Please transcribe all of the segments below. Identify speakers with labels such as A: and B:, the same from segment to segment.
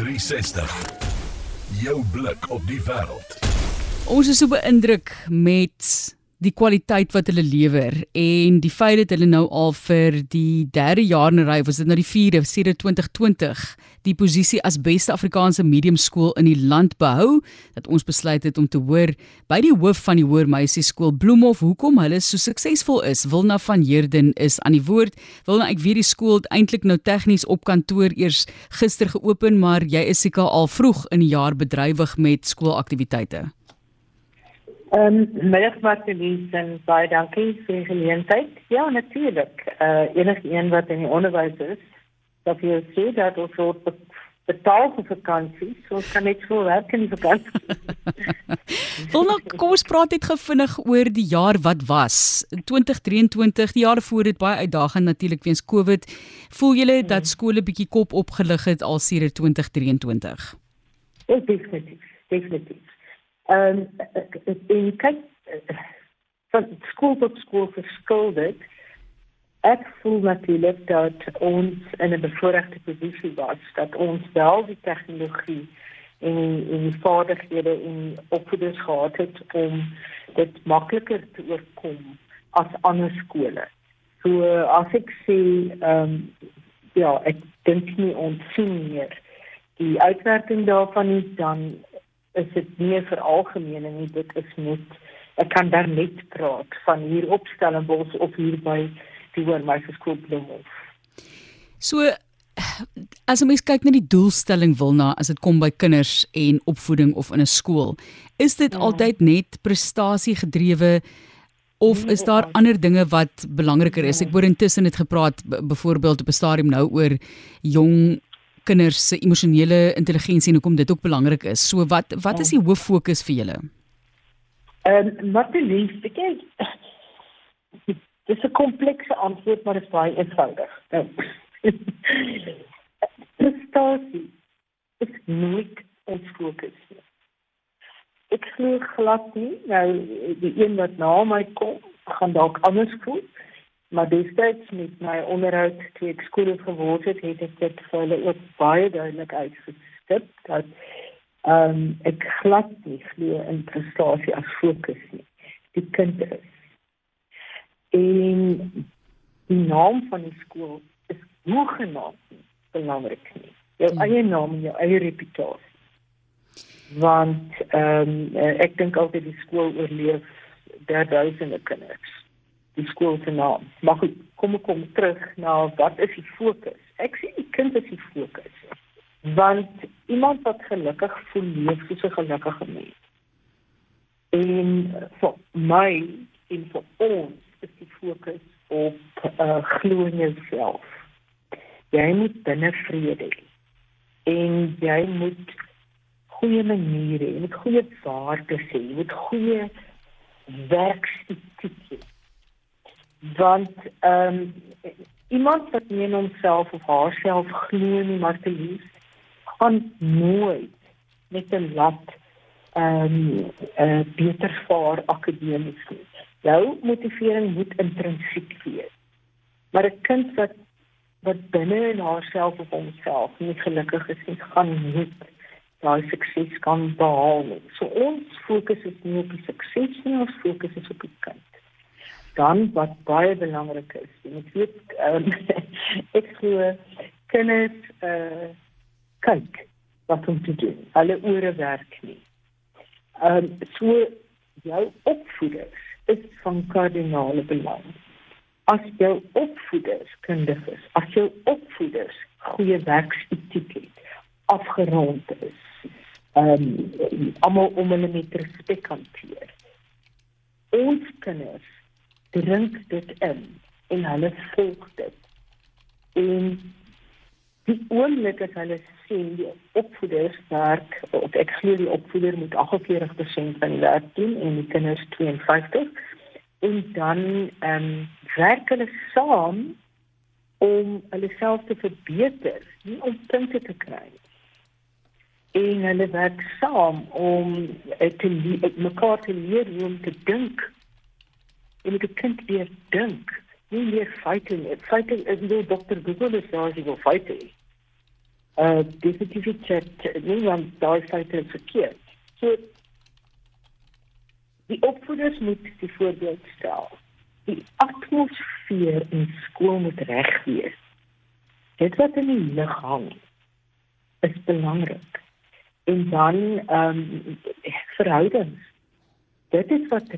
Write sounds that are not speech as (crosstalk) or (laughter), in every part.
A: 360. Jou blik op die wêreld.
B: Ons is so beïndruk met die kwaliteit wat hulle lewer en die feit dat hulle nou al vir die derde jaar in 'n ry, was dit nou die 4de sedert 2020, die posisie as beste Afrikaanse mediumskool in die land behou, dat ons besluit het om te hoor by die hoof van die Hoër Meisie Skool Bloemhof hoekom hulle so suksesvol is. Wilna van Heerden is aan die woord. Wilna, ek weet die skool het eintlik nou tegnies op kantoor eers gister geopen, maar jy is seker al vroeg in die jaar bedrywig met skoolaktiwiteite.
C: Ehm um, middag Martelies en baie dankie vir die geleentheid. Ja, natuurlik. Eh uh, enige een wat in die onderwys is, dat jy sê dat ons word betaal vir vakansie, so kan net so werk in die vakansie. (laughs)
B: Wil nou kom ons praat net gevinnig oor die jaar wat was. 2023, die jaar voor dit baie uitdagend natuurlik weens Covid. Voel julle dat hmm. skole bietjie kop opgelig het al sedert 2023?
C: Ja, definitief, definitief. Ehm um, en kyk van skool tot skool verskil dit. Ek voel dat ons in 'n bevoordeelde posisie was dat ons wel die tegnologie en en die vaardighede en opvoeders gehad het om dit makliker te oorkom as ander skole. So as ek sê ehm um, ja, ek dink nie ons sien meer die uitwerking daarvan nie dan is dit nie vir algemeen nie dit is net ek kan daar net praat van hier op Stellenbosch of hier by die Hoërmeister skool Bloemhof.
B: So as ons kyk na die doelstelling wil na as dit kom by kinders en opvoeding of in 'n skool, is dit ja. altyd net prestasie gedrewe of nee, is daar ander dinge wat belangriker is? Ek word intussen het gepraat byvoorbeeld op 'n stadium nou oor jong kinders se emosionele intelligensie en hoekom dit ook belangrik is. So wat wat is die hoof fokus vir julle?
C: Ehm um, wat die liefste kind. Dis 'n komplekse antwoord maar dit is baie eenvoudig. (laughs) Prestasie is nooit ons fokus nie. Ek glo glad nie nou die een wat na my kom gaan dalk anders voel. Maar destyds met my onderhoud toe ek skool geword het, het ek dit vir hulle ook baie duidelik uitgestip dat ehm um, ek glad nie glo in prestasie as fokus nie. Die kind is. En die naam van die skool is hoegenaamd belangrik nie. Jou hmm. eie naam en jou eie reputasie. Want ehm um, ek dink altyd die skool oorleef derduisende kinders die skool se naam. Maar goed, kom ek kom terug na wat is die fokus? Ek sê die kind is die fokus. Want iemand wat gelukkig voel leef soos 'n gelukkige mens. En vir my en vir ons is die fokus op uh, glo in jouself. Jy moet binne vrede hê. En jy moet goeie maniere en goeie waardes hê. Jy moet goeie werksetiek hê want ehm um, iemand wat nie in homself of haarself glo nie maar te lief gaan nooit met 'n lat ehm um, uh, beter vaar akademies nie. Jou motivering moet intrinsiek wees. Maar 'n kind wat wat binne in haarself of homself nie gelukkig is nie, gaan nie daai sukses kan behaal nie. So ons fokus is nie op die sukses nie, ons fokus is op die kind dan wat baie belangrik is. Jy moet weet um, (laughs) ek glo kinders uh kyk wat om te doen. Hulle ore werk nie. Ehm um, so jou opvoeders is van kardinale belang. As jou opvoeders kundig is, as jou opvoeders goeie werksetiek het, afgerond is, ehm um, almal om hulle met respek hanteer. Ons kinders drink dit in en hulle volg dit. En die oomblik as hulle sien die opvoeders werk of ek glo die opvoeder moet 48% van die werk doen en die kinders 52 en dan ehm um, werk hulle saam om hulle self te verbeter, nie om punte te kry nie. En hulle werk saam om te mekaar te leer hoe om te dink en ek kind weer dink nie meer feite nie feite is nie dokter Google is daar as jy wil feite uh definitief nie want daai feite is verkeerd. So die opvoeders moet die voorbeeld stel. Die atmosfeer in skool moet reg wees. Dit wat in die lug hang is belangrik. En dan ehm um, verhoudings. Dit is wat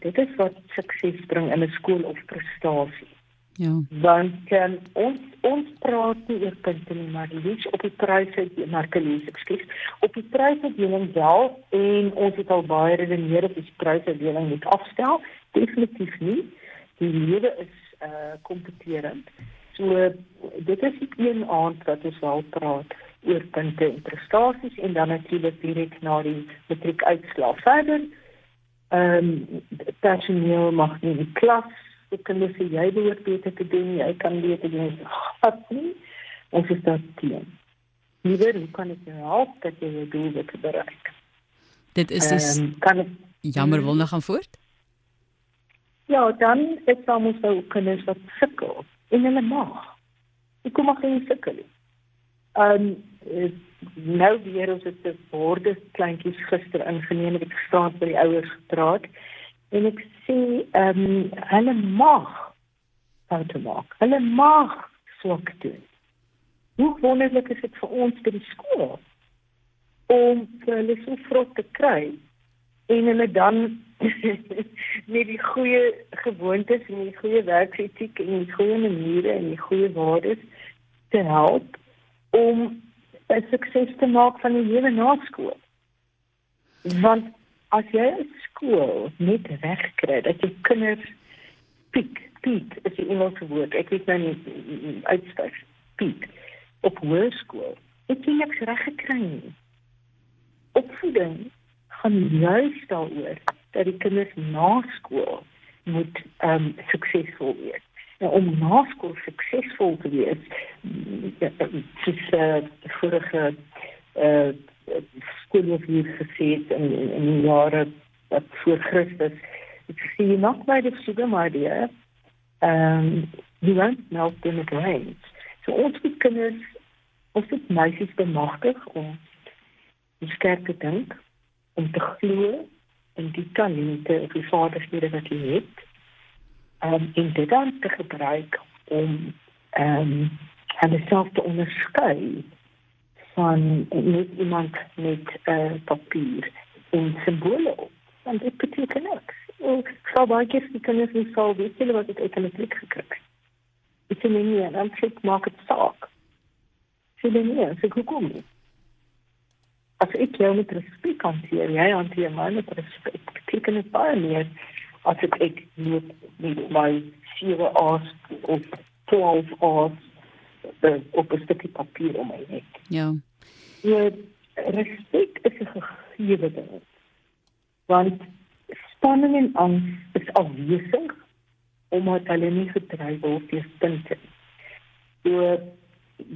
C: dit is wat sukses bring in 'n skool of prestasie.
B: Ja.
C: Want um, ons ons praat nie oor punte nie, maar lees op die pryse, maar lees, ekskuus, op die prysedeling wel en ons het al baie redeneer op die prysedeling moet afstel. Definitief nie. Die lewe is uh kompeterend. So dit is een aand wat ons wel praat oor punte en prestasies en dan natuurlik direk na die matriekuitslae verder. Ehm um, personeel mag nie in die klas kan net sê jy behoort beter te doen, jy kan beter doen. Wat nie? Ons is daar teen. Liewer, hoe kan ek jou help dat jy jou doel bereik?
B: Dit is is um, kan ek jammer wil nog gaan voort?
C: Ja, dan is daar mos ook kinders wat sukkel en hulle mag. Ek kom maar geen sukkel nie. Um nou weer ons het 'n borde kleintjies gister ingeneem en ek staan by die ouers gepraat en ek ehm um, hulle mag foute maak. Hulle mag swak doen. Hoe wonderlik is dit vir ons by die skool om hulle so vrot te kry en hulle dan (laughs) met die goeie gewoontes en die goeie werksetiek en die goeie maniere en die goeie waardes te help om 'n sukses te maak van die lewe na skool. Want as jy skool net reg kry dat jy kinders piek, piek is die Engelse woord. Ek weet nou nie uitspreek piek op hoërskool. Ek het niks reg gekry. Opvoeding gaan juist daaroor dat die kinders na skool moet ehm um, suksesvol wees. Nou, om na skool suksesvol te wees, dis uh, vorige uh, skool of hier gesê in, in in die jare wat voor Christus ek sê nog by die sugar my dear um you won't melt in the grains so ons moet kinders ons moet meisies bemagtig om sterk te dink om te glo in die talente of die vaardighede wat jy het um en dit dan te gebruik om um hulle self te onderskei van net iemand met uh, papier en simbole op. Want dit beteken niks. Ik zou bij keer die kennis niet zo weten wat ik uiteindelijk gekregen Ik zeg niet, dan zeg ik, maak het zaak. Ik zeg niet, zeg hoe kom je? Als ik jou met respect hanteer, jij hanteer mij met respect, betekent het baie meer als ik, ik niet met mijn 7 A's of 12 A's uh, op 'n stukkie papier om my nek.
B: Ja.
C: So respek is 'n gegeewe ding. Want spanning en angs is afwesig omdat hulle nie gedryf word deur punte. So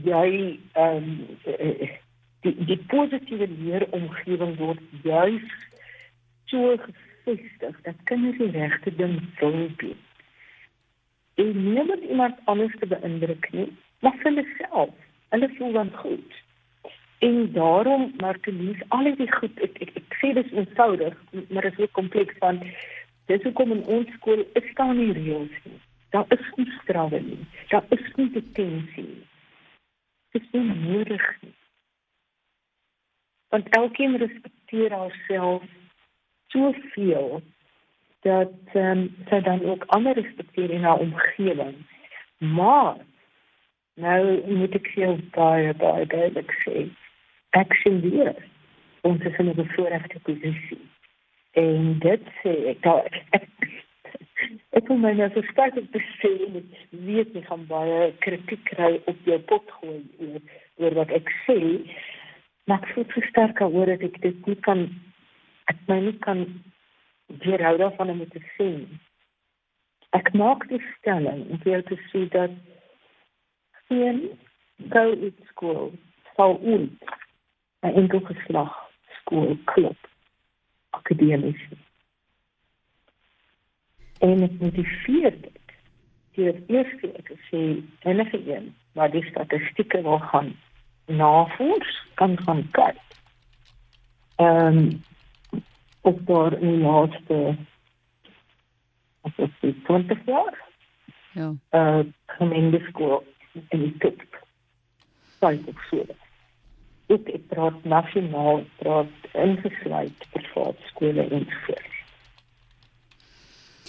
C: jy ehm um, die die positiewe leeromgewing word juis so gefestig dat kinders die regte ding wil doen. En nie net iemand anders te beïndruk nie, maar vir hulle self. Hulle voel dan goed. En daarom Martelies, al die goed ek ek, ek sê dis eenvoudig, maar dit is ook kompleks want dis hoekom in ons skool is daar nie reëls nie. Daar is nie strawe nie. Daar is nie detensie nie. Dit is nie nodig nie. Want elkeen respekteer haarself soveel dat um, sy dan ook ander respekteer in haar omgewing. Maar Nou moet ek jou baie baie duidelik sê. Ek sien weer ons is in 'n bevoordeelde posisie. En dit sê ek daar ek, (laughs) ek wil my nou verstaan ek sê met weet nie gaan baie kritiek kry op jou pot gooi oor, oor wat ek sê. Maar ek voel versterk oor dat ek dit nie kan ek my nie kan weerhou daarvan om te sien. Ek maak die stelling om vir jou te sê dat geen go-it skool sal ooit 'n enkel geslag skool klop akademies. En ek motiveer dit deur eers te sê enige een waar die statistieke wil gaan navors kan gaan kyk. Ehm um, op daar in die laaste as ek sê 20 jaar.
B: Ja.
C: Uh gemengde skool in die top. Sy op skool. Ek ek praat nasionaal, praat ingesluit privaat skole en so.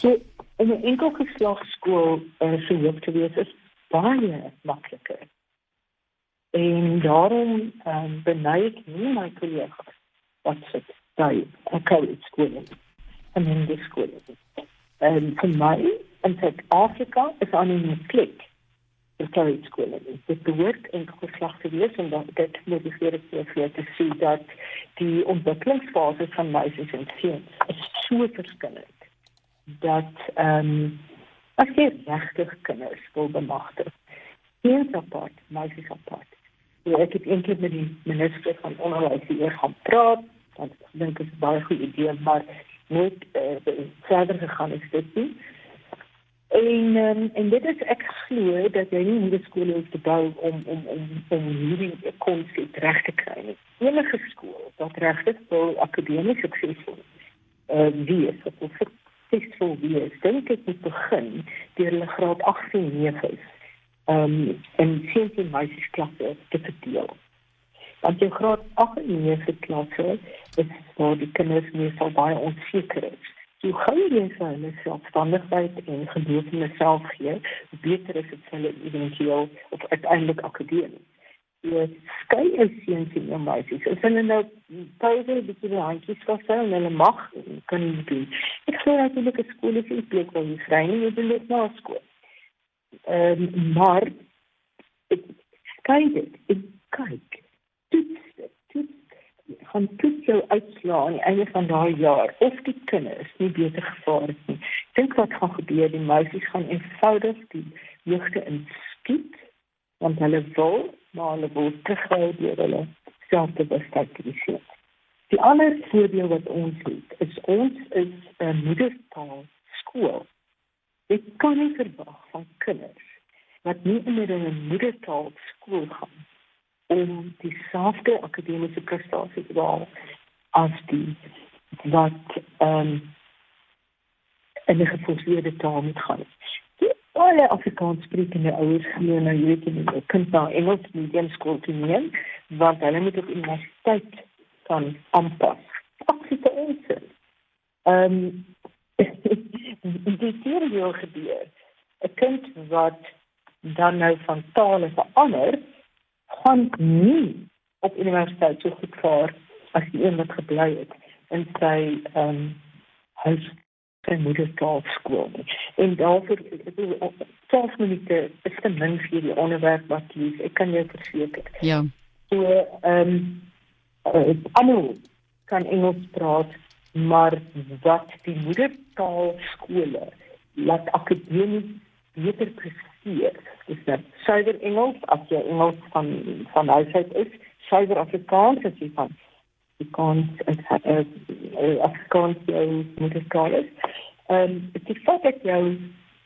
C: So in 'n enkel geslagskool uh, so hoop te wees is baie makliker. En daarom um, beny ek nie my kollegas wat sit 'n college skool en in die skool. En vir my in Suid-Afrika is aan 'n vir college skool. Dit behoort enkel geslag te wees en dat dit moet die vir vir te sien dat die ontwikkelingsfase van meisies en seuns so verskillend dat ehm um, as jy regtig kinders wil bemagtig. Seuns apart, meisies apart. Ja, ek het eendag met die minister van onderwys hier gaan praat, ek dink dit is baie goeie idee, maar net uh, verder gegaan is dit nie. En um, en dit is ek glo dat jy nie moet skole hoef te bou om om om om hierdie konsep reg te kry nie. Enige skool wat regtig wil akademies suksesvol uh, wees, of suksesvol wees, dink ek moet begin deur hulle graad 8 en 9 is um, in seuns en meisies klasse te verdeel. Want jou graad 8 en 9 klasse is waar die kinders meestal baie onseker is. So gou jy vir hulle selfstandigheid en geloof in hulself gee, beter is dit hulle eventueel of uiteindelik akademies. Ja, skei is seuns en meisies. As hulle nou pouse bietjie die handjies vas hou en hulle mag kan nie doen. Ek sê natuurlik 'n skool is 'n plek waar jy vry en jy dit na skool. Ehm um, maar kyk dit, ek kyk. Toets dit, toets. Gaan toets jou uitslaa aan die einde van daai jaar of die kinders nie beter gevaar het nie. Dink wat gaan gebeur, die meisies gaan eenvoudig die jeugte inskiet want hulle wil maar hulle wil terughou deur hulle self te besluit. Die ander voordeel wat ons het, is ons is 'n moedertaal skool. Ek kan nie verwag van kinders wat nie in hulle moedertaal skool gaan om dieselfde akademiese prestasies te behaal as die wat ehm um, in 'n geforseerde taal moet gaan. Die alle Afrikaans sprekende ouers glo nou jy weet jy moet kind na Engels medium skool toe neem want hulle moet op universiteit kan aanpas. Absolute onsin. Ehm um, (laughs) die serie gebeur. 'n Kind wat dan nou van tale verander, gaan nie op universiteit so goed vaar as die een wat gebly het in sy ehm um, huis sy moedertaal skool. En daarvoor is 12 minute is te min vir die onderwerp wat jy ek kan jou verseker.
B: Ja.
C: So ehm um, uh, almal kan Engels praat maar wat die moedertaal skole laat akademies beter presteer. Dis net suiwer Engels as jy Engels van van huis uit is, suiwer Afrikaans as jy van Afrikaans as uh, uh, Afrikaans jou moedertaal is. Ehm um, die feit dat jy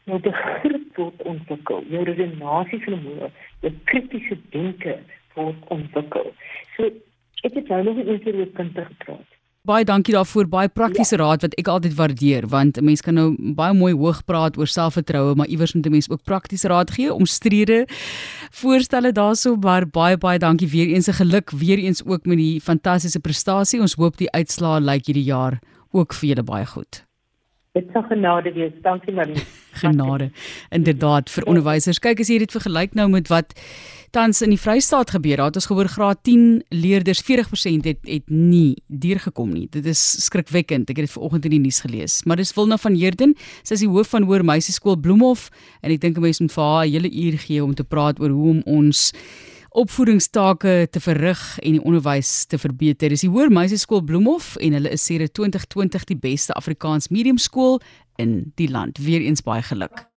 C: moet begrip word ontwikkel, jou redenasie vermoë, jou kritiese denke word ontwikkel. So ek het nou nog 'n interview met kinders gepraat
B: Baie dankie daarvoor, baie praktiese ja. raad wat ek altyd waardeer want 'n mens kan nou baie mooi hoog praat oor selfvertroue, maar iewers moet 'n mens ook praktiese raad gee om strede voorstelle daarso, maar baie baie dankie weer eens se geluk weer eens ook met die fantastiese prestasie. Ons hoop die uitslaa lyk hierdie jaar ook vir julle baie goed.
C: Dit sal genade wees. Dankie Marie. (laughs)
B: genade. Inderdaad vir onderwysers. Kyk as jy dit vergelyk nou met wat tans in die Vrystaat gebeur. Daar het ons gehoor graad 10 leerders 40% het het nie deurgekom nie. Dit is skrikwekkend. Ek het dit vanoggend in die nuus gelees. Maar dis Wilna van Heerden, sy is die hoof van Hoër Meisieskool Bloemhof en ek dink 'n mens moet vir haar 'n hele uur gee om te praat oor hoe om ons opvoedingstake te verrig en die onderwys te verbeter. Dis die Hoër Meisieskool Bloemhof en hulle is sedert 2020 die beste Afrikaans mediumskool in die land. Weereens baie geluk.